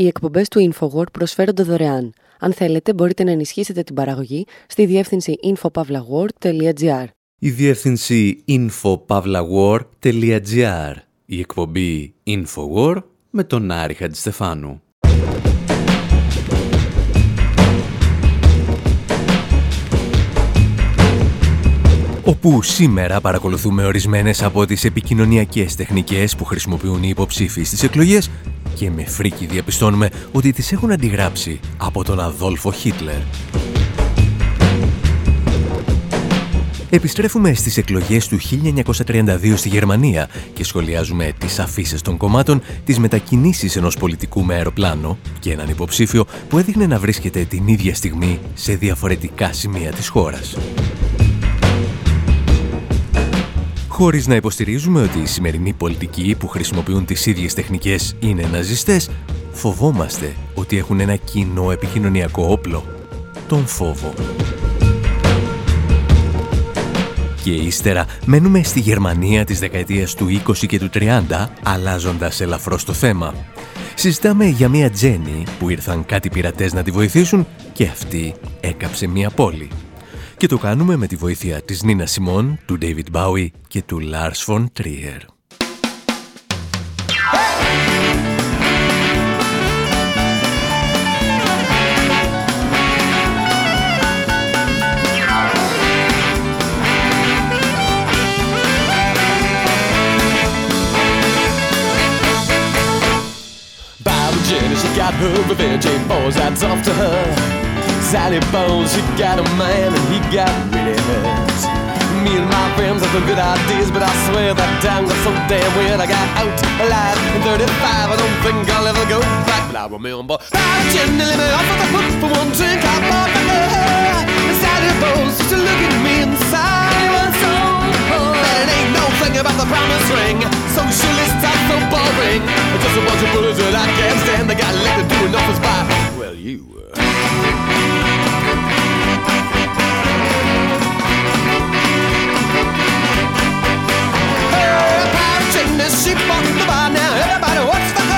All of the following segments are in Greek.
Οι εκπομπές του InfoWord προσφέρονται δωρεάν. Αν θέλετε, μπορείτε να ενισχύσετε την παραγωγή στη διεύθυνση infopavlagor.gr. Η διεύθυνση infopavlagor.gr. Η εκπομπή InfoWord με τον Άρη Χατζηστεφάνου. όπου σήμερα παρακολουθούμε ορισμένες από τις επικοινωνιακές τεχνικές που χρησιμοποιούν οι υποψήφοι στις εκλογές και με φρίκι διαπιστώνουμε ότι τις έχουν αντιγράψει από τον Αδόλφο Χίτλερ. Επιστρέφουμε στις εκλογές του 1932 στη Γερμανία και σχολιάζουμε τις αφήσει των κομμάτων, τις μετακινήσεις ενός πολιτικού με αεροπλάνο και έναν υποψήφιο που έδειχνε να βρίσκεται την ίδια στιγμή σε διαφορετικά σημεία της χώρας. Χωρίς να υποστηρίζουμε ότι οι σημερινοί πολιτικοί που χρησιμοποιούν τις ίδιες τεχνικές είναι ναζιστές, φοβόμαστε ότι έχουν ένα κοινό επικοινωνιακό όπλο, τον φόβο. Και ύστερα μένουμε στη Γερμανία της δεκαετίας του 20 και του 30, αλλάζοντας ελαφρώς το θέμα. Συζητάμε για μια Τζέννη που ήρθαν κάτι πειρατές να τη βοηθήσουν και αυτή έκαψε μια πόλη. Και το κάνουμε με τη βοήθεια της Νίνα Σιμών, του David Bowie και του Lars von Trier. she got her revenge, ain't boys, that's off to her. Sally Bones, she got a man and he got really hurt. Me and my friends have some good ideas, but I swear that town got so damn weird. I got out alive in 35, I don't think I'll ever go back. But I remember Jenny let me off with the hook for one drink. I bought for her. And Sally Bones used to look at me. And it ain't no thing about the promise ring. Socialists are so boring. Just a bunch of bullets that I can't stand. They got elected doing office by. Well, you. chain to ship on the bar. Now everybody, what's the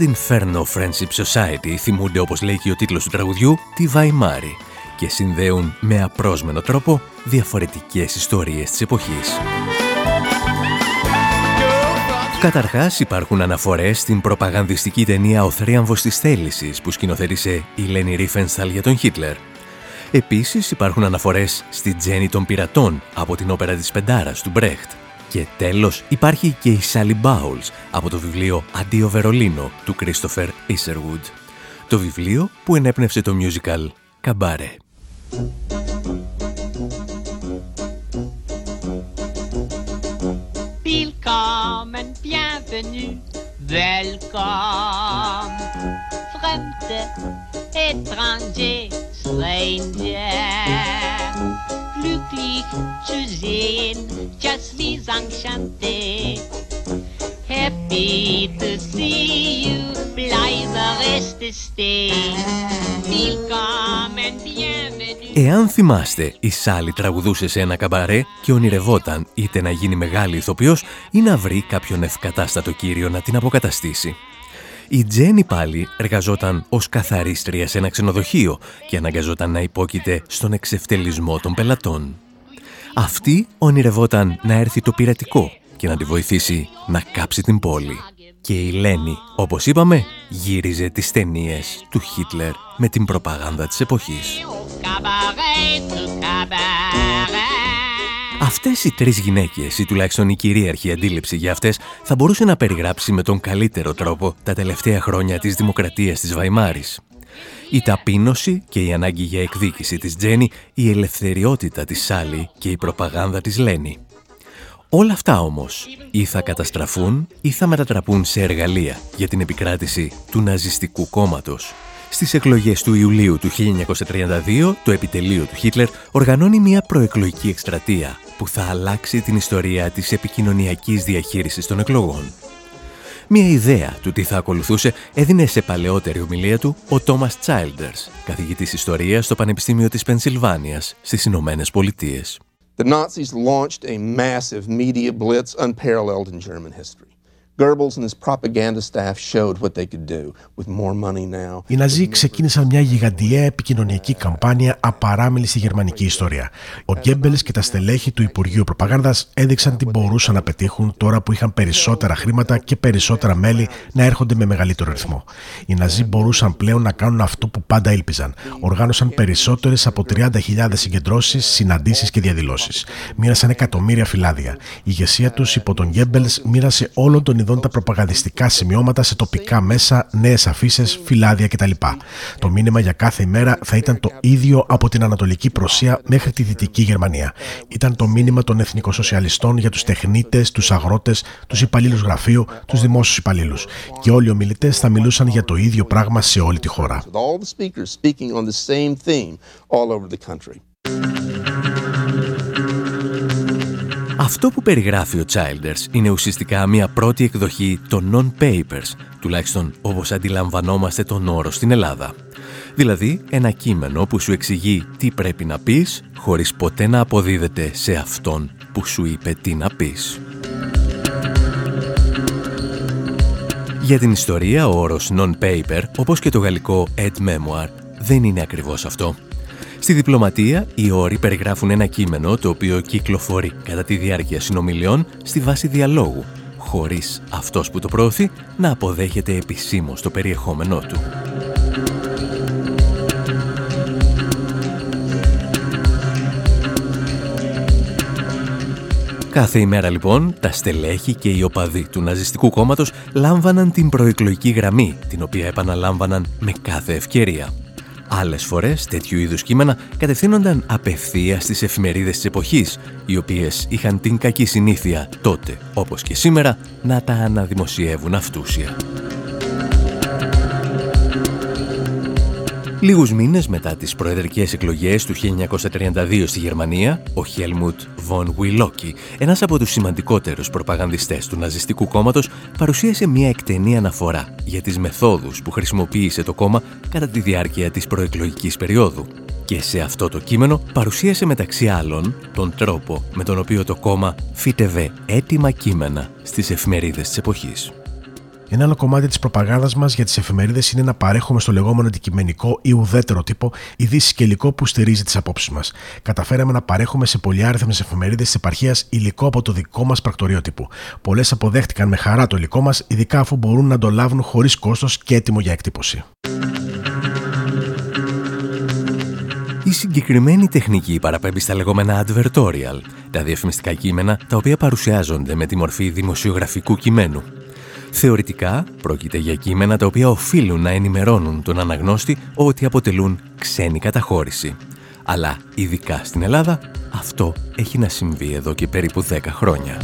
Inferno Friendship Society θυμούνται όπως λέει και ο τίτλος του τραγουδιού τη Βαϊμάρη και συνδέουν με απρόσμενο τρόπο διαφορετικές ιστορίες της εποχής. Καταρχάς υπάρχουν αναφορές στην προπαγανδιστική ταινία «Ο θρίαμβος της θέλησης» που σκηνοθέτησε η Λένι Ρίφενσταλ για τον Χίτλερ. Επίσης υπάρχουν αναφορές στη Τζέννη των πειρατών από την όπερα της Πεντάρας του Μπρέχτ και τέλος υπάρχει και η Sally Bowles από το βιβλίο «Αντίο Βερολίνο» του Christopher Isherwood. Το βιβλίο που ενέπνευσε το musical «Καμπάρε». Willkommen, bienvenue, welcome, fremde, étranger, stranger. Glücklich zu sehen, just wie enchanté. Happy to see you, bleibe reste stay. Willkommen, bienvenue. Εάν θυμάστε, η Σάλη τραγουδούσε σε ένα καμπαρέ και ονειρευόταν είτε να γίνει μεγάλη ηθοποιός ή να βρει κάποιον ευκατάστατο κύριο να την αποκαταστήσει. Η Τζένι πάλι εργαζόταν ως καθαρίστρια σε ένα ξενοδοχείο και αναγκαζόταν να υπόκειται στον εξευτελισμό των πελατών. Αυτή ονειρευόταν να έρθει το πειρατικό και να τη βοηθήσει να κάψει την πόλη. Και η Λένη, όπως είπαμε, γύριζε τις ταινίες του Χίτλερ με την προπαγάνδα της εποχής. Αυτές οι τρεις γυναίκες, ή τουλάχιστον η κυρίαρχη αντίληψη για αυτές, θα μπορούσε να περιγράψει με τον καλύτερο τρόπο τα τελευταία χρόνια της δημοκρατίας της Βαϊμάρης. Η ταπείνωση και η ανάγκη για εκδίκηση της Τζέννη, η ελευθεριότητα της Σάλι και η προπαγάνδα της Λένη. Όλα αυτά όμως ή θα καταστραφούν ή θα μετατραπούν σε εργαλεία για την επικράτηση του ναζιστικού κόμματος. Στις εκλογές του Ιουλίου του 1932, το επιτελείο του Χίτλερ οργανώνει μια προεκλογική εκστρατεία που θα αλλάξει την ιστορία της επικοινωνιακής διαχείρισης των εκλογών. Μια ιδέα του τι θα ακολουθούσε έδινε σε παλαιότερη ομιλία του ο Τόμας Τσάιλντερς, καθηγητής ιστορίας στο Πανεπιστήμιο της Πενσιλβάνιας στις Ηνωμένες Πολιτείες. The Nazis launched a massive media blitz unparalleled in German history. Οι Ναζί ξεκίνησαν μια γιγαντιαία επικοινωνιακή καμπάνια απαράμιλης στη γερμανική ιστορία. Ο Γκέμπελς και τα στελέχη του Υπουργείου Προπαγάνδας έδειξαν τι μπορούσαν να πετύχουν τώρα που είχαν περισσότερα χρήματα και περισσότερα μέλη να έρχονται με μεγαλύτερο ρυθμό. Οι Ναζί μπορούσαν πλέον να κάνουν αυτό που πάντα ήλπιζαν. Οργάνωσαν περισσότερες από 30.000 συγκεντρώσεις, συναντήσεις και διαδηλώσεις. Μοίρασαν εκατομμύρια φυλάδια. Η ηγεσία τους υπό τον Γκέμπελς μοίρασε όλων των ειδών τα προπαγανδιστικά σημειώματα σε τοπικά μέσα, νέες αφήσει, φυλάδια κτλ. Το μήνυμα για κάθε ημέρα θα ήταν το ίδιο από την Ανατολική Προσία μέχρι τη Δυτική Γερμανία. Ήταν το μήνυμα των εθνικοσοσιαλιστών για τους τεχνίτες, τους αγρότες, τους υπαλλήλους γραφείου, τους δημόσιους υπαλλήλους. Και όλοι οι ομιλητές θα μιλούσαν για το ίδιο πράγμα σε όλη τη χώρα. Αυτό που περιγράφει ο Childers είναι ουσιαστικά μια πρώτη εκδοχή των non-papers, τουλάχιστον όπως αντιλαμβανόμαστε τον όρο στην Ελλάδα. Δηλαδή ένα κείμενο που σου εξηγεί τι πρέπει να πεις, χωρίς ποτέ να αποδίδεται σε αυτόν που σου είπε τι να πεις. Για την ιστορία, ο όρος non-paper, όπως και το γαλλικό «ed memoir», δεν είναι ακριβώς αυτό. Στη διπλωματία, οι όροι περιγράφουν ένα κείμενο το οποίο κυκλοφορεί κατά τη διάρκεια συνομιλιών στη βάση διαλόγου, χωρίς αυτός που το προωθεί να αποδέχεται επισήμως το περιεχόμενό του. Κάθε ημέρα λοιπόν, τα στελέχη και οι οπαδοί του ναζιστικού κόμματος λάμβαναν την προεκλογική γραμμή, την οποία επαναλάμβαναν με κάθε ευκαιρία. Άλλες φορές τέτοιου είδους κείμενα κατευθύνονταν απευθείας στις εφημερίδες της εποχής, οι οποίες είχαν την κακή συνήθεια τότε, όπως και σήμερα, να τα αναδημοσιεύουν αυτούσια. Λίγους μήνες μετά τις προεδρικές εκλογές του 1932 στη Γερμανία, ο Χέλμουτ Βον Βουιλόκι, ένας από τους σημαντικότερους προπαγανδιστές του ναζιστικού κόμματος, παρουσίασε μια εκτενή αναφορά για τις μεθόδους που χρησιμοποίησε το κόμμα κατά τη διάρκεια της προεκλογικής περίοδου. Και σε αυτό το κείμενο παρουσίασε μεταξύ άλλων τον τρόπο με τον οποίο το κόμμα φύτευε έτοιμα κείμενα στις εφημερίδες της εποχής. Ένα άλλο κομμάτι της προπαγάνδας μας για τις εφημερίδες είναι να παρέχουμε στο λεγόμενο αντικειμενικό ή ουδέτερο τύπο ειδήσει και υλικό που στηρίζει τις απόψεις μας. Καταφέραμε να παρέχουμε σε πολυάριθμες εφημερίδες της επαρχίας υλικό από το δικό μας πρακτορείο τύπου. Πολλές αποδέχτηκαν με χαρά το υλικό μας, ειδικά αφού μπορούν να το λάβουν χωρίς κόστος και έτοιμο για εκτύπωση. Η συγκεκριμένη τεχνική παραπέμπει στα λεγόμενα advertorial, τα διαφημιστικά κείμενα τα οποία παρουσιάζονται με τη μορφή δημοσιογραφικού κειμένου. Θεωρητικά, πρόκειται για κείμενα τα οποία οφείλουν να ενημερώνουν τον αναγνώστη ότι αποτελούν ξένη καταχώρηση. Αλλά ειδικά στην Ελλάδα, αυτό έχει να συμβεί εδώ και περίπου 10 χρόνια.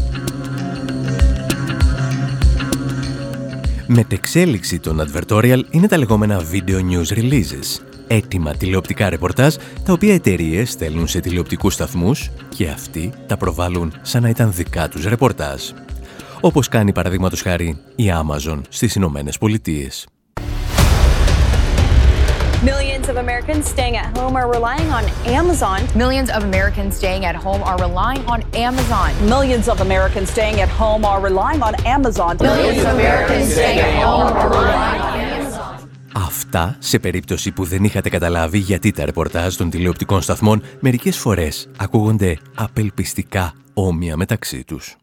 Μετεξέλιξη των advertorial είναι τα λεγόμενα video news releases, έτοιμα τηλεοπτικά ρεπορτάζ τα οποία εταιρείες στέλνουν σε τηλεοπτικούς σταθμούς και αυτοί τα προβάλλουν σαν να ήταν δικά τους ρεπορτάζ όπως κάνει παραδείγματος χάρη η Amazon στις Ηνωμένε Πολιτείε. Millions of Americans staying at home are relying on Amazon. Millions of Americans staying at home are relying on Amazon. Millions of Americans staying at home are relying on Amazon. Millions of Americans staying at home are relying on Amazon. Αυτά σε περίπτωση που δεν είχατε καταλάβει γιατί τα ρεπορτάζ των τηλεοπτικών σταθμών μερικές φορές ακούγονται απελπιστικά όμοια μεταξύ τους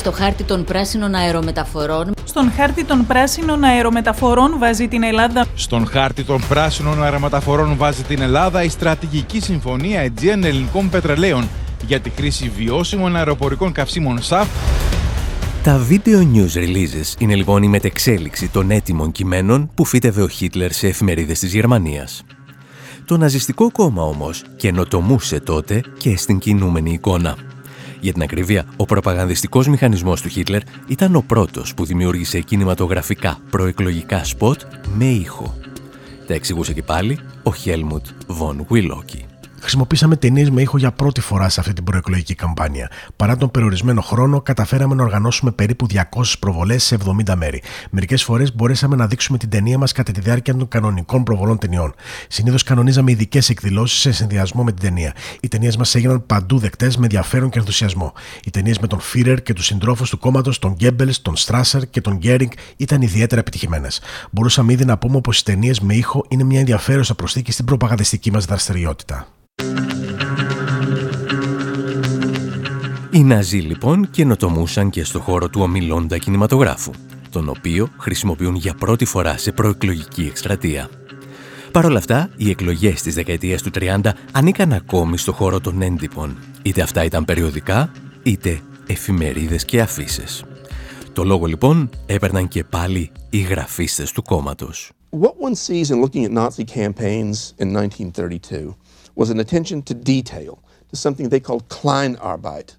στο χάρτη των πράσινων αερομεταφορών. Στον χάρτη των πράσινων αερομεταφορών βάζει την Ελλάδα. Στον χάρτη των πράσινων αερομεταφορών βάζει την Ελλάδα η στρατηγική συμφωνία Αιτζίαν Ελληνικών Πετρελαίων για τη χρήση βιώσιμων αεροπορικών καυσίμων ΣΑΦ. Τα video news releases είναι λοιπόν η μετεξέλιξη των έτοιμων κειμένων που φύτευε ο Χίτλερ σε εφημερίδες της Γερμανίας. Το ναζιστικό κόμμα όμως καινοτομούσε τότε και στην κινούμενη εικόνα. Για την ακρίβεια, ο προπαγανδιστικός μηχανισμός του Χίτλερ ήταν ο πρώτος που δημιούργησε κινηματογραφικά προεκλογικά σποτ με ήχο. Τα εξηγούσε και πάλι ο Χέλμουτ Βον Βιλόκι χρησιμοποίησαμε ταινίες με ήχο για πρώτη φορά σε αυτή την προεκλογική καμπάνια. Παρά τον περιορισμένο χρόνο, καταφέραμε να οργανώσουμε περίπου 200 προβολές σε 70 μέρη. Μερικές φορές μπορέσαμε να δείξουμε την ταινία μας κατά τη διάρκεια των κανονικών προβολών ταινιών. Συνήθως κανονίζαμε ειδικές εκδηλώσεις σε συνδυασμό με την ταινία. Οι ταινίες μας έγιναν παντού δεκτές με ενδιαφέρον και ενθουσιασμό. Οι ταινίες με τον Φίρερ και τους συντρόφους του κόμματος, τον Γκέμπελ, τον Στράσερ και τον Γκέρινγκ ήταν ιδιαίτερα επιτυχημένες. Μπορούσαμε ήδη να πούμε πως οι ταινίες με ήχο είναι μια ενδιαφέρουσα προσθήκη στην προπαγανδιστική μας δραστηριότητα. Οι Ναζί λοιπόν καινοτομούσαν και στο χώρο του ομιλώντα κινηματογράφου, τον οποίο χρησιμοποιούν για πρώτη φορά σε προεκλογική εκστρατεία. Παρ' όλα αυτά, οι εκλογές της δεκαετίας του 30 ανήκαν ακόμη στο χώρο των έντυπων. Είτε αυτά ήταν περιοδικά, είτε εφημερίδες και αφήσεις. Το λόγο λοιπόν έπαιρναν και πάλι οι γραφίστες του κόμματος. What one sees in looking at Nazi campaigns in 1932 was an attention to detail, to something they called Kleinarbeit,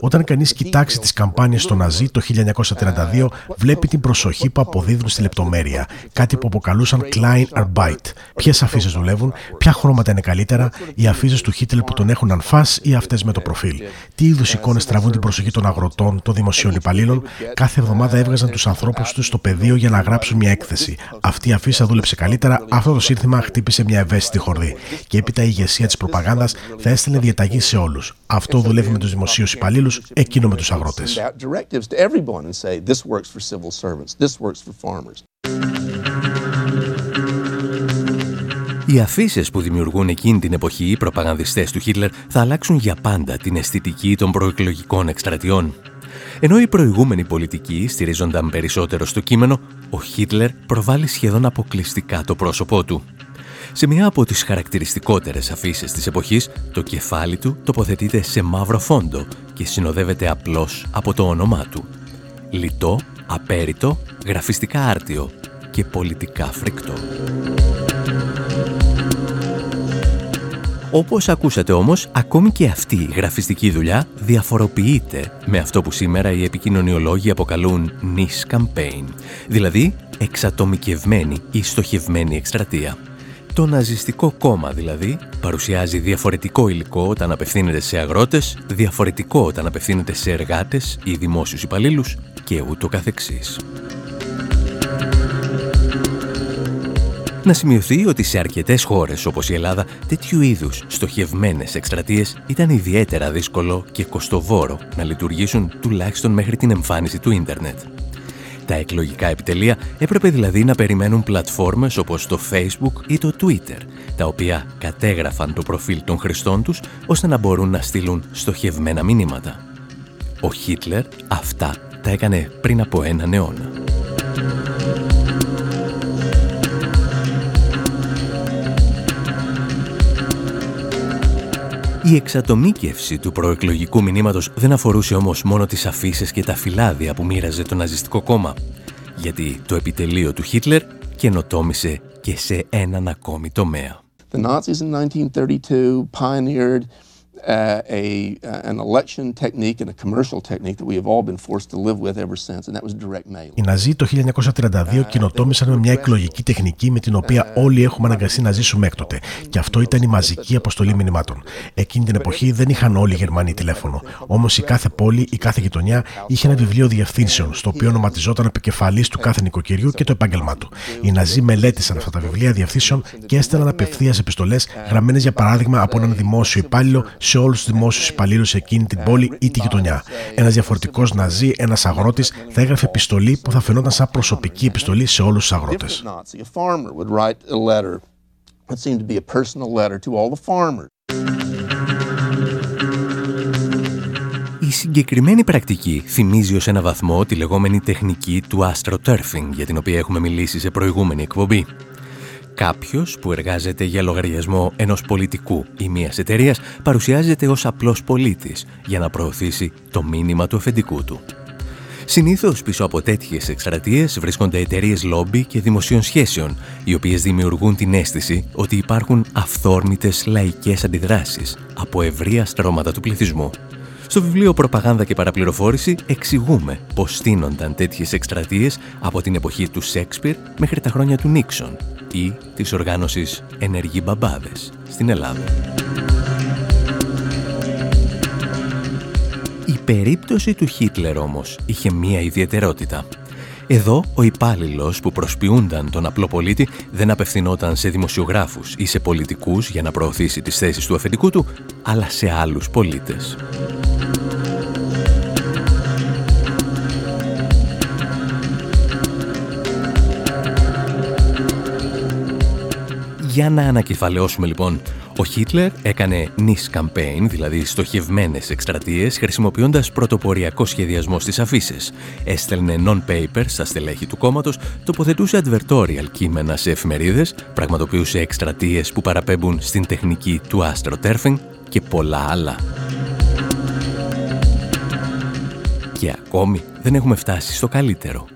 Όταν κανείς κοιτάξει τις καμπάνιες των Ναζί το 1932, βλέπει την προσοχή που αποδίδουν στη λεπτομέρεια, κάτι που αποκαλούσαν Klein Arbeit. Ποιες αφήσει δουλεύουν, ποια χρώματα είναι καλύτερα, οι αφήσει του Χίτλερ που τον έχουν ανφά ή αυτές με το προφίλ. Τι είδους εικόνες τραβούν την προσοχή των αγροτών, των δημοσίων υπαλλήλων. Κάθε εβδομάδα έβγαζαν τους ανθρώπους τους στο πεδίο για να γράψουν μια έκθεση. Αυτή η αφήσα δούλεψε καλύτερα, αυτό το σύνθημα χτύπησε μια ευαίσθητη χορδή. Και έπειτα η ηγεσία της προπαγάνδας θα έστειλε διαταγή σε όλους. Αυτό δουλεύει με τους δημοσίου υπαλλήλους, εκείνο με τους αγρότες. Οι αφήσεις που δημιουργούν εκείνη την εποχή οι προπαγανδιστές του Χίτλερ θα αλλάξουν για πάντα την αισθητική των προεκλογικών εκστρατιών. Ενώ οι προηγούμενοι πολιτικοί στηρίζονταν περισσότερο στο κείμενο, ο Χίτλερ προβάλλει σχεδόν αποκλειστικά το πρόσωπό του. Σε μια από τις χαρακτηριστικότερες αφήσεις της εποχής, το κεφάλι του τοποθετείται σε μαύρο φόντο και συνοδεύεται απλώς από το όνομά του. Λιτό, απέριτο, γραφιστικά άρτιο και πολιτικά φρικτό. Όπως ακούσατε όμως, ακόμη και αυτή η γραφιστική δουλειά διαφοροποιείται με αυτό που σήμερα οι επικοινωνιολόγοι αποκαλούν niche campaign, δηλαδή εξατομικευμένη ή στοχευμένη εκστρατεία. Το ναζιστικό κόμμα δηλαδή παρουσιάζει διαφορετικό υλικό όταν απευθύνεται σε αγρότες, διαφορετικό όταν απευθύνεται σε εργάτες ή δημόσιους υπαλλήλους και ούτω καθεξής. Να σημειωθεί ότι σε αρκετές χώρες όπως η Ελλάδα τέτοιου είδους στοχευμένες εκστρατείες ήταν ιδιαίτερα δύσκολο και κοστοβόρο να λειτουργήσουν τουλάχιστον μέχρι την εμφάνιση του ίντερνετ. Τα εκλογικά επιτελεία έπρεπε δηλαδή να περιμένουν πλατφόρμες όπως το Facebook ή το Twitter, τα οποία κατέγραφαν το προφίλ των χρηστών τους ώστε να μπορούν να στείλουν στοχευμένα μηνύματα. Ο Χίτλερ αυτά τα έκανε πριν από έναν αιώνα. Η εξατομίκευση του προεκλογικού μηνύματος δεν αφορούσε όμως μόνο τις αφήσεις και τα φυλάδια που μοίραζε το ναζιστικό κόμμα, γιατί το επιτελείο του Χίτλερ καινοτόμησε και σε έναν ακόμη τομέα. The Nazis in 1932 pioneered Uh, a, uh, an election technique and a commercial technique that we have all been forced to live with ever since, and that was direct mail. Οι Ναζί το 1932 κοινοτόμησαν με μια εκλογική τεχνική με την οποία όλοι έχουμε αναγκαστεί να ζήσουμε έκτοτε. Και αυτό ήταν η μαζική αποστολή μηνυμάτων. Εκείνη την εποχή δεν είχαν όλοι οι Γερμανοί τηλέφωνο. Όμως η κάθε πόλη, η κάθε γειτονιά είχε ένα βιβλίο διευθύνσεων, στο οποίο ονοματιζόταν επικεφαλής του κάθε νοικοκυριού και το επάγγελμά του. Οι Ναζί μελέτησαν αυτά τα βιβλία διευθύνσεων και έστελναν απευθείας επιστολές γραμμένες για παράδειγμα από έναν δημόσιο υπάλληλο σε όλους τους δημόσιους υπαλλήλους σε εκείνη την πόλη ή τη γειτονιά. Ένας διαφορετικός ναζί, ένας αγρότης, θα έγραφε επιστολή που θα φαινόταν σαν προσωπική επιστολή σε όλους τους αγρότες. Η συγκεκριμένη πρακτική θυμίζει ως ένα βαθμό τη λεγόμενη τεχνική του astroturfing για την οποία έχουμε μιλήσει σε προηγούμενη εκπομπή κάποιος που εργάζεται για λογαριασμό ενός πολιτικού ή μιας εταιρείας παρουσιάζεται ως απλός πολίτης για να προωθήσει το μήνυμα του αφεντικού του. Συνήθως πίσω από τέτοιες εκστρατείες βρίσκονται εταιρείες λόμπι και δημοσίων σχέσεων, οι οποίες δημιουργούν την αίσθηση ότι υπάρχουν αυθόρμητες λαϊκές αντιδράσεις από ευρεία στρώματα του πληθυσμού. Στο βιβλίο «Προπαγάνδα και παραπληροφόρηση» εξηγούμε πώς στείνονταν τέτοιες εκστρατείες από την εποχή του Σέξπιρ μέχρι τα χρόνια του Νίξον ή της οργάνωσης «Ενεργοί Μπαμπάδες» στην Ελλάδα. Η περίπτωση του Χίτλερ όμως είχε μία ιδιαιτερότητα. Εδώ ο υπάλληλος που προσποιούνταν τον απλό πολίτη δεν απευθυνόταν σε δημοσιογράφους ή σε πολιτικούς για να προωθήσει τις θέσεις του αφεντικού του, αλλά σε άλλους πολίτες. Για να ανακεφαλαιώσουμε λοιπόν ο Χίτλερ έκανε niche campaign, δηλαδή στοχευμένες εκστρατείες, χρησιμοποιώντας πρωτοποριακό σχεδιασμό στις αφήσεις. Έστελνε non-paper στα στελέχη του κόμματος, τοποθετούσε advertorial κείμενα σε εφημερίδες, πραγματοποιούσε εκστρατείες που παραπέμπουν στην τεχνική του astroturfing και πολλά άλλα. Και ακόμη δεν έχουμε φτάσει στο καλύτερο,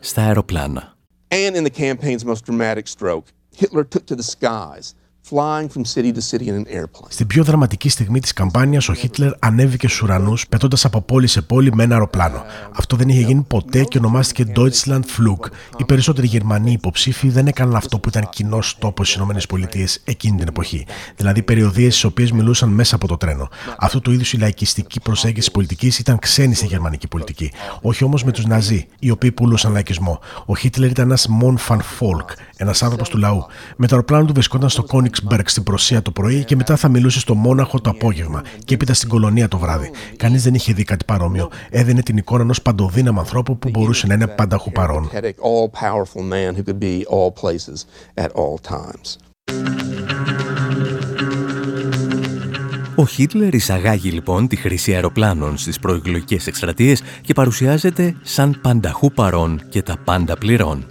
στα αεροπλάνα. And in the campaign's most dramatic stroke, Hitler took to the skies στην πιο δραματική στιγμή της καμπάνιας, ο Χίτλερ ανέβηκε στους ουρανούς, πετώντας από πόλη σε πόλη με ένα αεροπλάνο. Αυτό δεν είχε γίνει ποτέ και ονομάστηκε Deutschland Flug. Οι περισσότεροι Γερμανοί υποψήφοι δεν έκαναν αυτό που ήταν κοινό τόπο στις ΗΠΑ εκείνη την εποχή. Δηλαδή περιοδίες στις οποίες μιλούσαν μέσα από το τρένο. Αυτού του είδους η λαϊκιστική προσέγγιση πολιτικής ήταν ξένη στη γερμανική πολιτική. Όχι όμως με τους Ναζί, οι οποίοι πουλούσαν λαϊκισμό. Ο Χίτλερ ήταν ένας Mon van Volk, ένας άνθρωπος του λαού. Με το αεροπλάνο του βρισκόταν στο Κόνιξμπεργκ στην Προσία το πρωί και μετά θα μιλούσε στο Μόναχο το απόγευμα και έπειτα στην Κολονία το βράδυ. Κανείς δεν είχε δει κάτι παρόμοιο. Έδινε την εικόνα ενός παντοδύναμου ανθρώπου που μπορούσε να είναι πανταχού παρόν. Ο Χίτλερ εισαγάγει λοιπόν τη χρήση αεροπλάνων στις προεκλογικές εκστρατείες και παρουσιάζεται σαν πανταχού παρόν και τα πάντα πληρών.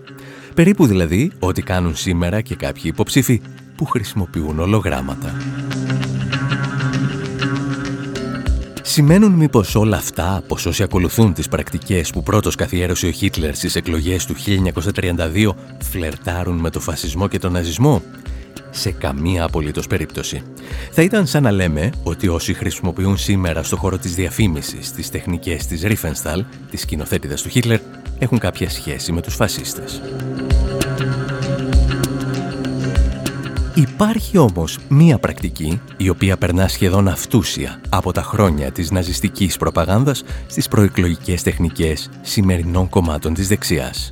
Περίπου δηλαδή ό,τι κάνουν σήμερα και κάποιοι υποψήφοι που χρησιμοποιούν ολογράμματα. Σημαίνουν μήπως όλα αυτά πως όσοι ακολουθούν τις πρακτικές που πρώτος καθιέρωσε ο Χίτλερ στις εκλογές του 1932 φλερτάρουν με το φασισμό και τον ναζισμό; Σε καμία απολύτως περίπτωση. Θα ήταν σαν να λέμε ότι όσοι χρησιμοποιούν σήμερα στο χώρο της διαφήμισης τις τεχνικές της Riefenstahl, της σκηνοθέτηδας του Χίτλερ, έχουν κάποια σχέση με τους φασίστες. Υπάρχει όμως μία πρακτική η οποία περνά σχεδόν αυτούσια από τα χρόνια της ναζιστικής προπαγάνδας στις προεκλογικές τεχνικές σημερινών κομμάτων της δεξιάς.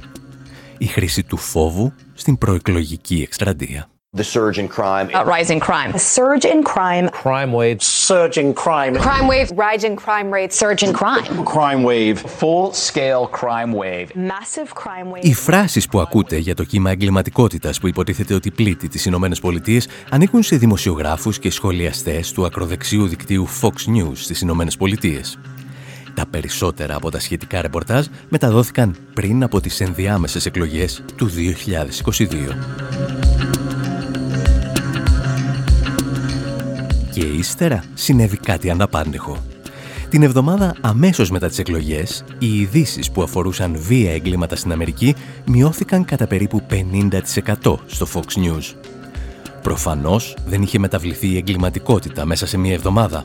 Η χρήση του φόβου στην προεκλογική εκστρατεία. The surge in crime. Uh, rising crime. A surge in crime. Crime wave. Surge in crime. Crime wave. Rising crime rates. Surge in crime. Crime wave. Full scale crime wave. Massive crime wave. Οι φράσεις που ακούτε για το κύμα εγκληματικότητας που υποτίθεται ότι πλήττει τις Ηνωμένες Πολιτείες ανήκουν σε δημοσιογράφους και σχολιαστές του ακροδεξιού δικτύου Fox News στις Ηνωμένες Πολιτείες. Τα περισσότερα από τα σχετικά ρεπορτάζ μεταδόθηκαν πριν από τις ενδιάμεσες εκλογές του 2022. Και ύστερα συνέβη κάτι αναπάντεχο. Την εβδομάδα αμέσως μετά τις εκλογές, οι ειδήσεις που αφορούσαν βία εγκλήματα στην Αμερική μειώθηκαν κατά περίπου 50% στο Fox News. Προφανώς δεν είχε μεταβληθεί η εγκληματικότητα μέσα σε μία εβδομάδα.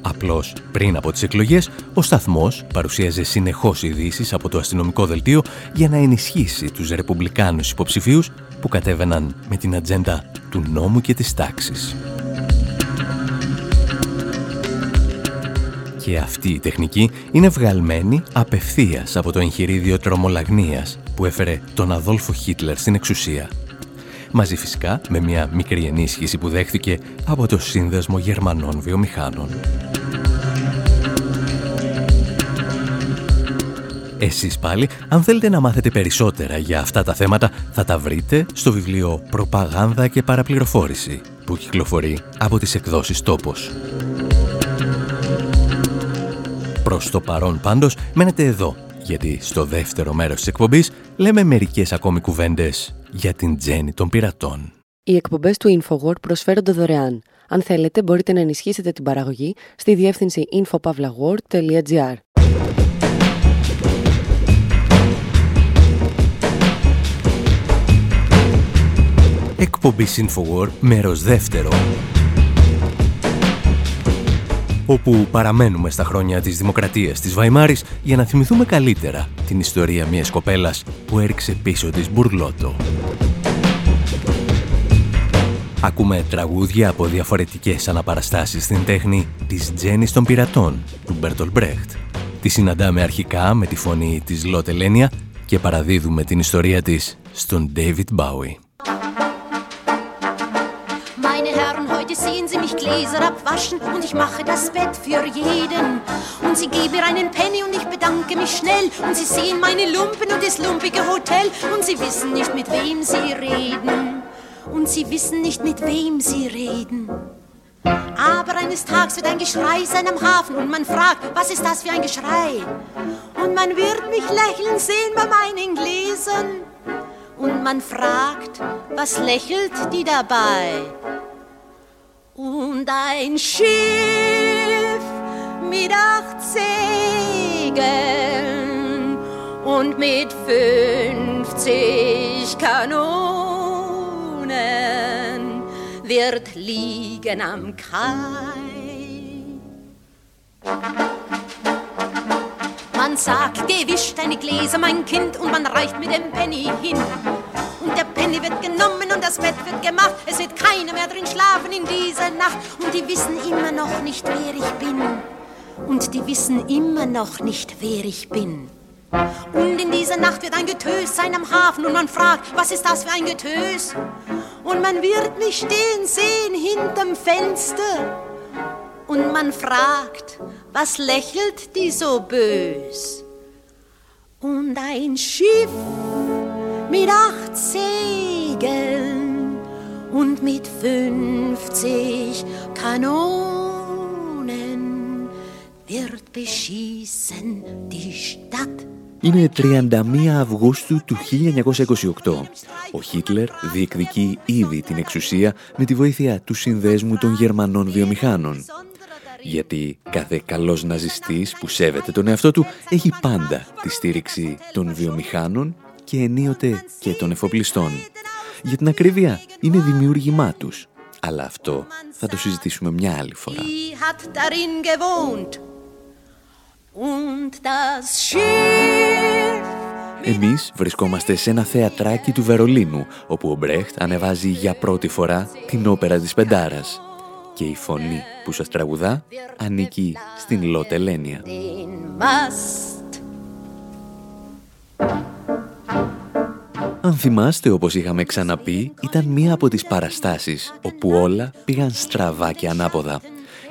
Απλώς πριν από τις εκλογές, ο σταθμός παρουσίαζε συνεχώς ειδήσεις από το αστυνομικό δελτίο για να ενισχύσει τους ρεπουμπλικάνους υποψηφίους που κατέβαιναν με την ατζέντα του νόμου και της τάξης. Και αυτή η τεχνική είναι βγαλμένη απευθείας από το εγχειρίδιο τρομολαγνίας που έφερε τον Αδόλφο Χίτλερ στην εξουσία. Μαζί φυσικά με μια μικρή ενίσχυση που δέχθηκε από το Σύνδεσμο Γερμανών Βιομηχάνων. Εσείς πάλι, αν θέλετε να μάθετε περισσότερα για αυτά τα θέματα, θα τα βρείτε στο βιβλίο «Προπαγάνδα και παραπληροφόρηση» που κυκλοφορεί από τις εκδόσεις «Τόπος». Προς το παρόν πάντως μένετε εδώ, γιατί στο δεύτερο μέρος της εκπομπής λέμε μερικές ακόμη κουβέντες για την τζέννη των πειρατών. Οι εκπομπές του InfoWord προσφέρονται δωρεάν. Αν θέλετε μπορείτε να ενισχύσετε την παραγωγή στη διεύθυνση infopavlagor.gr Εκπομπής InfoWord, μέρος δεύτερο. Όπου παραμένουμε στα χρόνια της δημοκρατίας της Βαϊμάρης για να θυμηθούμε καλύτερα την ιστορία μιας κοπέλας που έριξε πίσω της μπουρλότο. Ακούμε τραγούδια από διαφορετικές αναπαραστάσεις στην τέχνη της Τζέννης των Πειρατών, του Μπέρτολ Μπρέχτ. Τη συναντάμε αρχικά με τη φωνή της Λότε Λένια και παραδίδουμε την ιστορία της στον David Bowie. Sehen Sie mich Gläser abwaschen und ich mache das Bett für jeden. Und Sie geben mir einen Penny und ich bedanke mich schnell. Und Sie sehen meine Lumpen und das lumpige Hotel und Sie wissen nicht, mit wem Sie reden. Und Sie wissen nicht, mit wem Sie reden. Aber eines Tages wird ein Geschrei sein am Hafen und man fragt, was ist das für ein Geschrei? Und man wird mich lächeln sehen bei meinen Gläsern. Und man fragt, was lächelt die dabei? Und ein Schiff mit acht Segeln und mit fünfzig Kanonen wird liegen am Kai. Man sagt, gewisch deine Gläser, mein Kind, und man reicht mit dem Penny hin. Und der Penny wird genommen und das Bett wird gemacht. Es wird keiner mehr drin schlafen in dieser Nacht. Und die wissen immer noch nicht, wer ich bin. Und die wissen immer noch nicht, wer ich bin. Und in dieser Nacht wird ein Getös sein am Hafen und man fragt, was ist das für ein Getös? Und man wird mich stehen sehen hinterm Fenster. Und man fragt, was lächelt die so bös? Und ein Schiff mit acht Segeln und mit 50 Kanonen wird beschießen die Stadt. Είναι 31 Αυγούστου του 1928. Ο Χίτλερ διεκδικεί ήδη την εξουσία με τη βοήθεια του συνδέσμου των Γερμανών βιομηχάνων. Γιατί κάθε καλός ναζιστής που σέβεται τον εαυτό του έχει πάντα τη στήριξη των βιομηχάνων και ενίοτε και των εφοπλιστών. Για την ακρίβεια είναι δημιούργημά τους. Αλλά αυτό θα το συζητήσουμε μια άλλη φορά. Εμείς βρισκόμαστε σε ένα θεατράκι του Βερολίνου, όπου ο Μπρέχτ ανεβάζει για πρώτη φορά την όπερα της Πεντάρας. Και η φωνή που σας τραγουδά ανήκει στην Λότε Λένια. Αν θυμάστε, όπως είχαμε ξαναπεί, ήταν μία από τις παραστάσεις όπου όλα πήγαν στραβά και ανάποδα.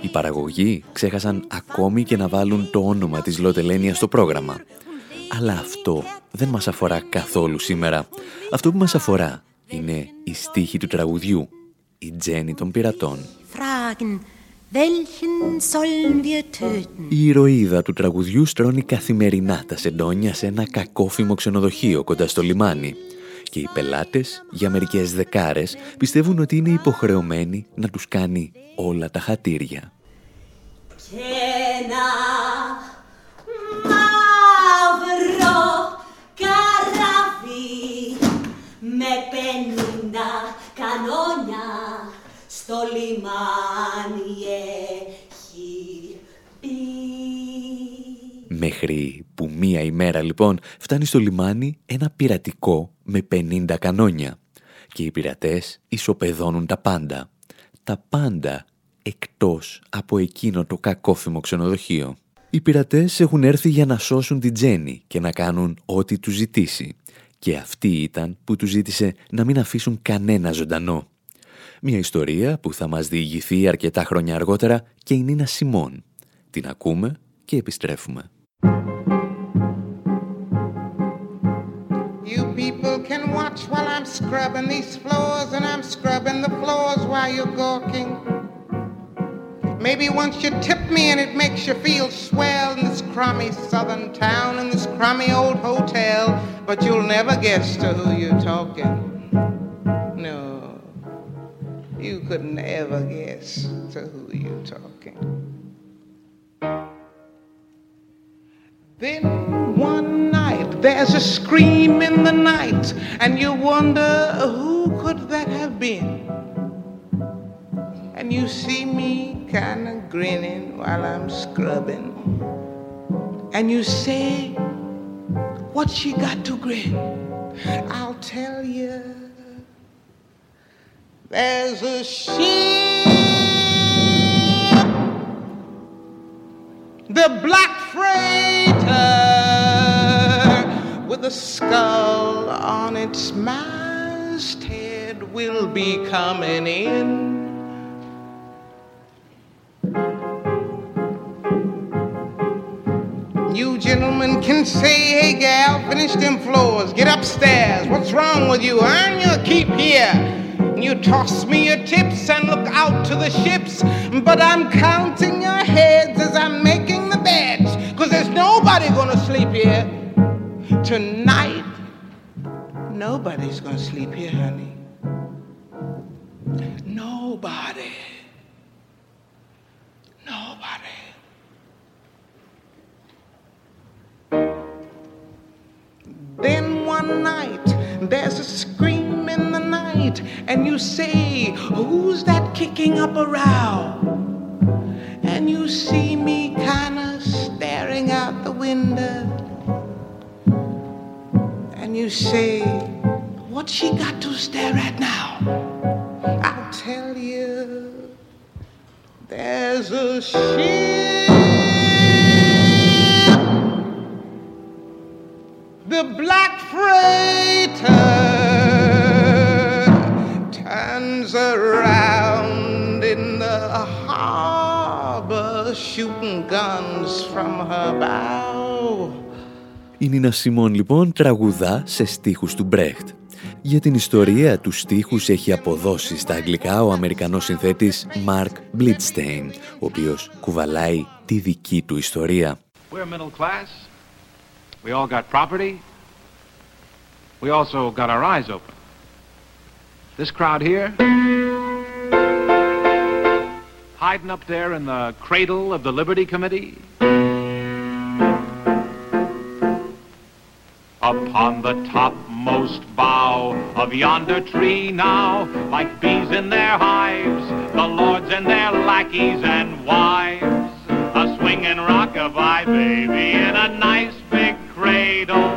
Οι παραγωγοί ξέχασαν ακόμη και να βάλουν το όνομα της Λοτελένια στο πρόγραμμα. Αλλά αυτό δεν μας αφορά καθόλου σήμερα. Αυτό που μας αφορά είναι η στίχη του τραγουδιού, η Τζέννη των πειρατών. Η ηρωίδα του τραγουδιού στρώνει καθημερινά τα σεντόνια σε ένα κακόφημο ξενοδοχείο κοντά στο λιμάνι και οι πελάτες για μερικές δεκάρες πιστεύουν ότι είναι υποχρεωμένοι να τους κάνει όλα τα χατήρια. Και ένα μαύρο καράβι με πενήντα κανόνια στο λιμάνι Μέχρι που μία ημέρα λοιπόν φτάνει στο λιμάνι ένα πειρατικό με 50 κανόνια και οι πειρατές ισοπεδώνουν τα πάντα. Τα πάντα εκτός από εκείνο το κακόφημο ξενοδοχείο. Οι πειρατές έχουν έρθει για να σώσουν την Τζέννη και να κάνουν ό,τι τους ζητήσει. Και αυτή ήταν που τους ζήτησε να μην αφήσουν κανένα ζωντανό. Μια ιστορία που θα μας διηγηθεί αρκετά χρόνια αργότερα και η Νίνα Σιμών. Την ακούμε και επιστρέφουμε. Can watch while I'm scrubbing these floors and I'm scrubbing the floors while you're gawking. Maybe once you tip me and it makes you feel swell in this crummy southern town in this crummy old hotel, but you'll never guess to who you're talking. No, you could never guess to who you're talking. Then one there's a scream in the night, and you wonder who could that have been? And you see me kind of grinning while I'm scrubbing. And you say, What she got to grin? I'll tell you. There's a ship, the black freighter a skull on its masthead will be coming in. You gentlemen can say, hey gal, finish them floors, get upstairs. What's wrong with you? Earn your keep here. You toss me your tips and look out to the ships, but I'm counting your heads as I'm making the beds, cause there's nobody gonna sleep here. Tonight, nobody's gonna sleep here, honey. Nobody. Nobody. Then one night, there's a scream in the night, and you say, Who's that kicking up a row? And you see me kind of staring out the window, you say, What's she got to stare at now? I'll tell you, there's a ship. The black freighter turns around in the harbor, shooting guns from her bow. Η Νίνα Σιμών λοιπόν τραγουδά σε στίχους του Μπρέχτ. Για την ιστορία τους στίχους έχει αποδώσει στα αγγλικά ο Αμερικανός συνθέτης Mark Blitstein, ο οποίος κουβαλάει τη δική του ιστορία. We're middle class. We all got property. We also got our eyes open. This crowd here, hiding up there in the cradle of the Liberty Committee, upon the topmost bough of yonder tree now, like bees in their hives, the lords and their lackeys and wives, a swinging rockabye baby in a nice big cradle.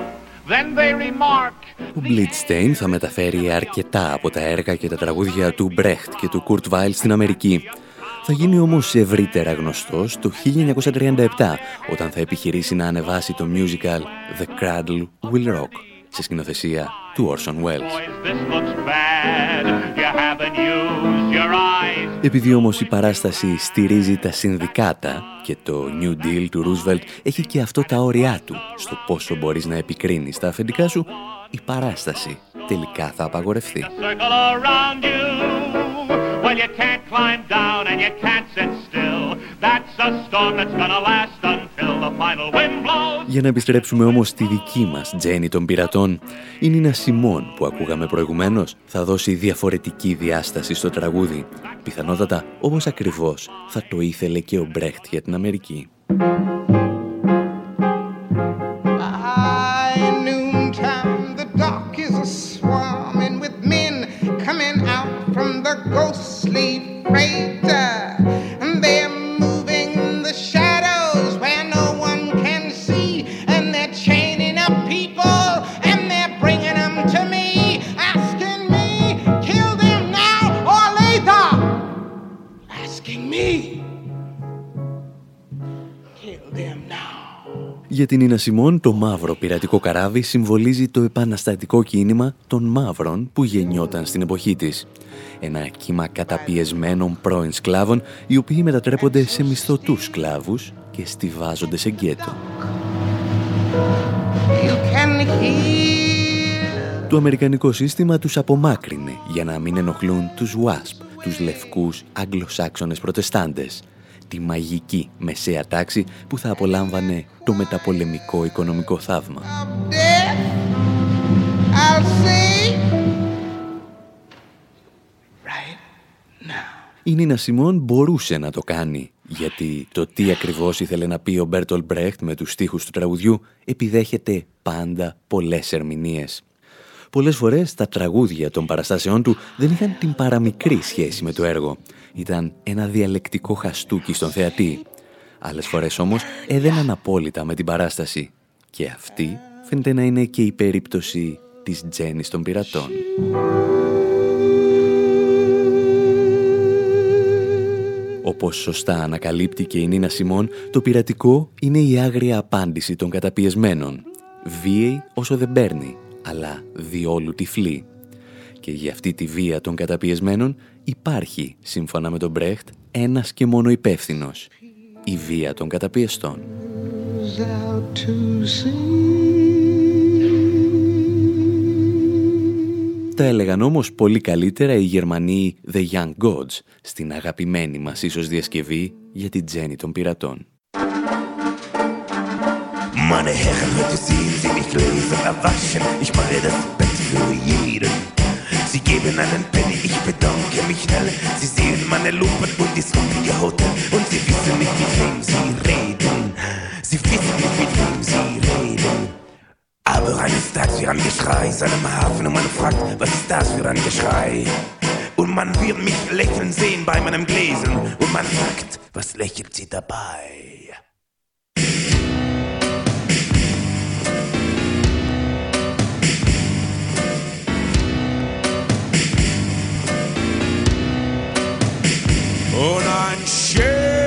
Then they remark, Ο Blitstein θα μεταφέρει αρκετά από τα έργα και τα τραγούδια του Brecht και του Kurt Weill στην Αμερική. Θα γίνει όμως ευρύτερα γνωστός το 1937 όταν θα επιχειρήσει να ανεβάσει το musical The Cradle Will Rock σε σκηνοθεσία του Orson Welles. this looks bad. You haven't used your eyes. Επειδή όμως η παράσταση στηρίζει τα συνδικάτα και το New Deal του Roosevelt έχει και αυτό τα όρια του στο πόσο μπορείς να επικρίνεις τα αφεντικά σου, η παράσταση τελικά θα απαγορευτεί. Circle around you. Well, you can't climb down and you can't sit still. That's a storm that's gonna last until the final wind blows. Για να επιστρέψουμε όμως στη δική μας Τζέννη των πειρατών, η Νίνα Σιμών που ακούγαμε προηγουμένως θα δώσει διαφορετική διάσταση στο τραγούδι. Πιθανότατα όπως ακριβώς θα το ήθελε και ο Μπρέχτ για την Αμερική. praise. Για την Ίνα Σιμών, το μαύρο πειρατικό καράβι συμβολίζει το επαναστατικό κίνημα των μαύρων που γεννιόταν στην εποχή της. Ένα κύμα καταπιεσμένων πρώην σκλάβων, οι οποίοι μετατρέπονται σε μισθωτούς σκλάβους και στηβάζονται σε γκέτο. You can hear. Το αμερικανικό σύστημα τους απομάκρυνε για να μην ενοχλούν τους WASP, τους λευκούς Αγγλοσάξονες προτεστάντες, τη μαγική μεσαία τάξη που θα απολάμβανε το μεταπολεμικό οικονομικό θαύμα. death, I'll say, Η Νίνα Σιμών μπορούσε να το κάνει, γιατί το τι ακριβώς ήθελε να πει ο Μπέρτολ Μπρέχτ με τους στίχους του τραγουδιού επιδέχεται πάντα πολλές ερμηνείες. Πολλές φορές τα τραγούδια των παραστάσεών του δεν είχαν την παραμικρή σχέση με το έργο. Ήταν ένα διαλεκτικό χαστούκι στον θεατή. Άλλες φορές όμως έδαιναν απόλυτα με την παράσταση. Και αυτή φαίνεται να είναι και η περίπτωση της Τζέννης των πειρατών. Όπως σωστά ανακαλύπτει και η Νίνα Σιμών, το πειρατικό είναι η άγρια απάντηση των καταπιεσμένων. Βίαιη όσο δεν παίρνει, αλλά διόλου τυφλή. Και για αυτή τη βία των καταπιεσμένων υπάρχει, σύμφωνα με τον Μπρέχτ, ένας και μόνο υπεύθυνος. Η βία των καταπιεστών. Τα έλεγαν όμως πολύ καλύτερα οι Γερμανοί The Young Gods στην αγαπημένη μας ίσως διασκευή για την Τζέννη των πειρατών. Meine Herren, heute sehen Sie mich gläsern erwaschen. Ich mache das Bett für jeden. Geben einen Penny, ich bedanke mich schnell. Sie sehen meine Lumpen und die sumpige Hotel. Und Sie wissen nicht, mit wem Sie reden. Sie wissen nicht, mit wem Sie reden. Aber eines Tages wir ein Geschrei seinem Hafen und man fragt, was ist das für ein Geschrei? Und man wird mich lächeln sehen bei meinem Gläsen und man fragt, was lächelt sie dabei? and I'm sure.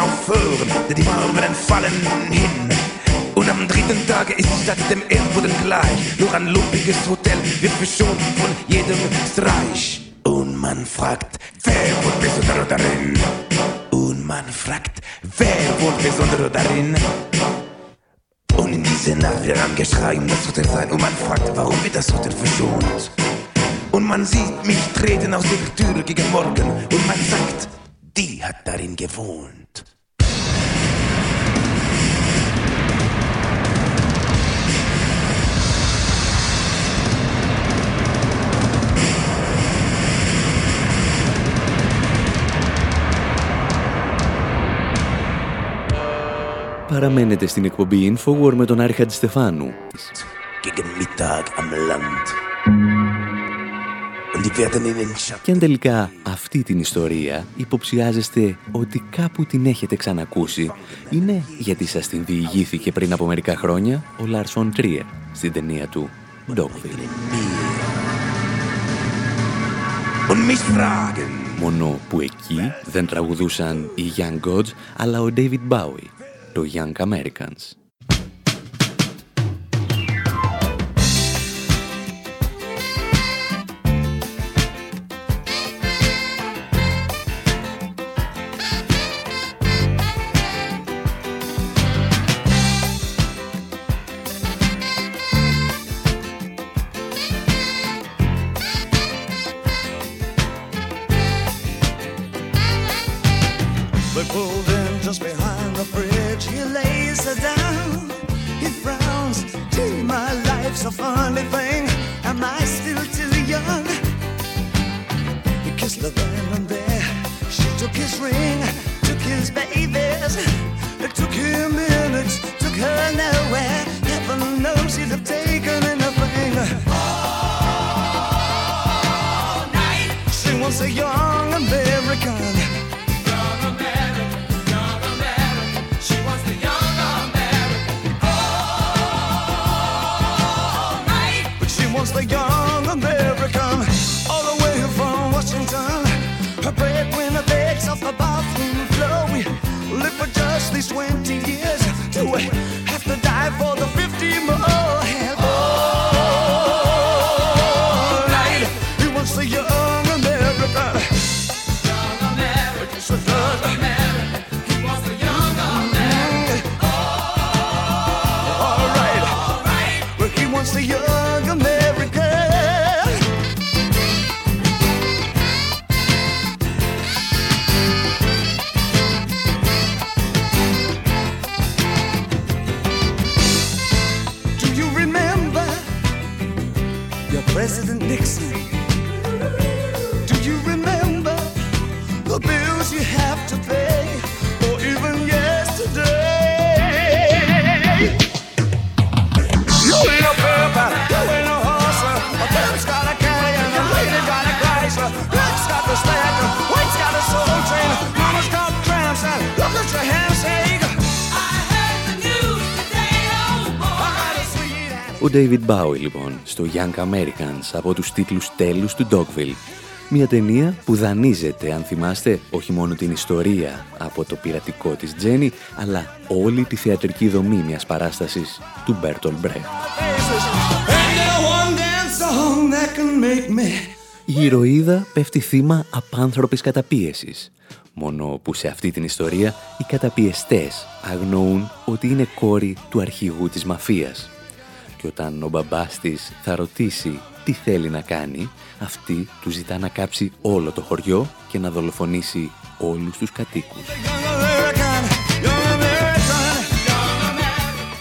Aufhören, denn die Farben fallen hin. Und am dritten Tage ist die Stadt dem Erdboden gleich. Nur ein lumpiges Hotel wird verschont von jedem Streich. Und man fragt, wer wohnt besonders darin? Und man fragt, wer wohnt besonders darin? Und in dieser Nacht wird ein Geschrei um das Hotel sein. Und man fragt, warum wird das Hotel verschont? Und man sieht mich treten aus der Tür gegen Morgen. Und man sagt, die hat darin gewohnt. Παραμένετε στην εκπομπή Infowar με τον Άρη Χατζηστεφάνου. Gegen Mittag am Land. Und die werden in den Schatten. Και αν τελικά αυτή την ιστορία υποψιάζεστε ότι κάπου την έχετε ξανακούσει, είναι γιατί σας την διηγήθηκε πριν από μερικά χρόνια ο Λάρσον Τρίερ στην ταινία του Dogville. Und mich fragen. Μόνο που εκεί δεν τραγουδούσαν οι Young Gods, αλλά ο David Bowie, το Young Americans. Ο David Bowie λοιπόν στο Young Americans από τους τίτλους τέλους του Dogville. Μια ταινία που δανείζεται, αν θυμάστε, όχι μόνο την ιστορία από το πειρατικό της Τζένι, αλλά όλη τη θεατρική δομή μιας παράστασης του Μπέρτολ Μπρέχτ. One dance song that can make me Η ηρωίδα πέφτει θύμα απάνθρωπης καταπίεσης. Μόνο που σε αυτή την ιστορία οι καταπιεστές αγνοούν ότι είναι κόρη του αρχηγού της μαφίας. Και όταν ο μπαμπάς της θα ρωτήσει τι θέλει να κάνει, αυτή του ζητά να κάψει όλο το χωριό και να δολοφονήσει όλους τους κατοίκους.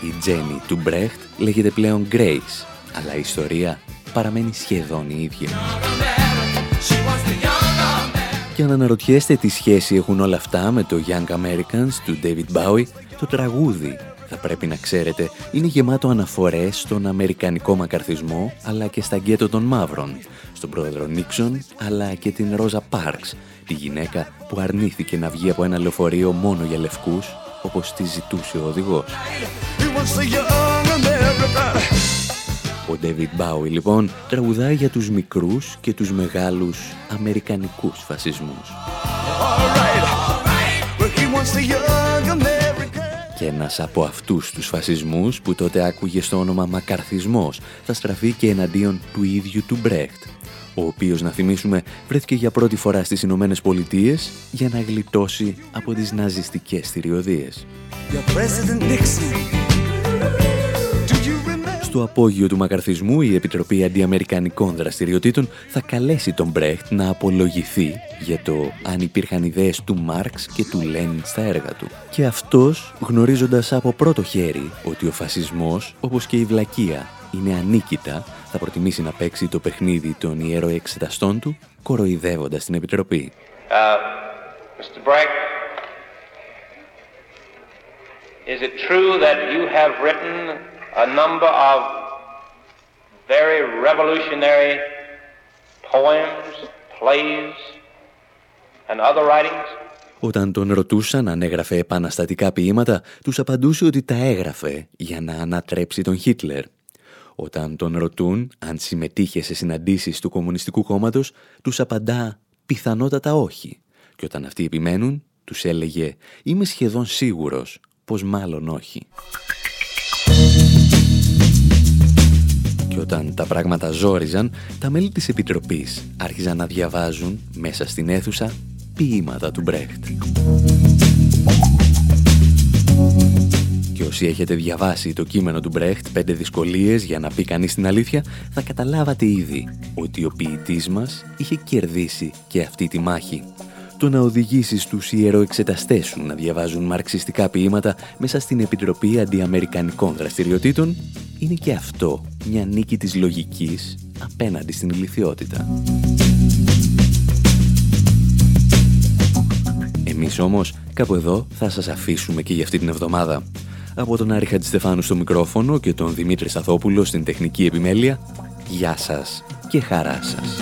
Η Τζένι του Μπρέχτ λέγεται πλέον Grace, αλλά η ιστορία παραμένει σχεδόν η ίδια. Και αν αναρωτιέστε τι σχέση έχουν όλα αυτά με το Young Americans του David Bowie, το τραγούδι, θα πρέπει να ξέρετε, είναι γεμάτο αναφορές στον αμερικανικό μακαρθισμό, αλλά και στα γκέτο των μαύρων, στον πρόεδρο Νίξον, αλλά και την Ρόζα Πάρξ, τη γυναίκα που αρνήθηκε να βγει από ένα λεωφορείο μόνο για λευκούς, όπως τη ζητούσε ο οδηγός. Ο David Bowie λοιπόν τραγουδάει για τους μικρούς και τους μεγάλους αμερικανικούς φασισμούς. Και ένας από αυτούς τους φασισμούς που τότε άκουγε στο όνομα μακαρθισμός θα στραφεί και εναντίον του ίδιου του Μπρέχτ, ο οποίος να θυμίσουμε βρέθηκε για πρώτη φορά στις Ηνωμένες Πολιτείες για να γλιτώσει από τις ναζιστικές θηριωδίες. Στο απόγειο του μακαρθισμού, η Επιτροπή Αντιαμερικανικών Δραστηριοτήτων θα καλέσει τον Μπρέχτ να απολογηθεί για το αν υπήρχαν ιδέες του Μάρξ και του Λένιν στα έργα του. Και αυτός, γνωρίζοντας από πρώτο χέρι ότι ο φασισμός, όπως και η βλακεία, είναι ανίκητα, θα προτιμήσει να παίξει το παιχνίδι των ιεροεξεταστών του, κοροϊδεύοντας την Επιτροπή. Uh, Mr. Brecht, is it true that you have written a number of very revolutionary poems, plays, and other writings? Όταν τον ρωτούσαν αν έγραφε επαναστατικά ποίηματα, τους απαντούσε ότι τα έγραφε για να ανατρέψει τον Χίτλερ. Όταν τον ρωτούν αν συμμετείχε σε συναντήσεις του Κομμουνιστικού Κόμματος, τους απαντά πιθανότατα όχι. Και όταν αυτοί επιμένουν, τους έλεγε «Είμαι σχεδόν σίγουρος πως μάλλον όχι». Και όταν τα πράγματα ζόριζαν, τα μέλη της Επιτροπής άρχιζαν να διαβάζουν μέσα στην αίθουσα ποίηματα του Μπρέχτ. Και όσοι έχετε διαβάσει το κείμενο του Μπρέχτ «Πέντε δυσκολίες για να πει κανείς την αλήθεια», θα καταλάβατε ήδη ότι ο ποιητής μας είχε κερδίσει και αυτή τη μάχη. Το να οδηγήσεις τους ιεροεξεταστές σου να διαβάζουν μαρξιστικά ποίηματα μέσα στην Επιτροπή Αντιαμερικανικών Δραστηριοτήτων είναι και αυτό μια νίκη της λογικής απέναντι στην ηλικιότητα. Εμείς όμως κάπου εδώ θα σας αφήσουμε και για αυτή την εβδομάδα. Από τον Άρη Χατζηστεφάνου στο μικρόφωνο και τον Δημήτρη Σταθόπουλο στην τεχνική επιμέλεια, γεια σας και χαρά σας.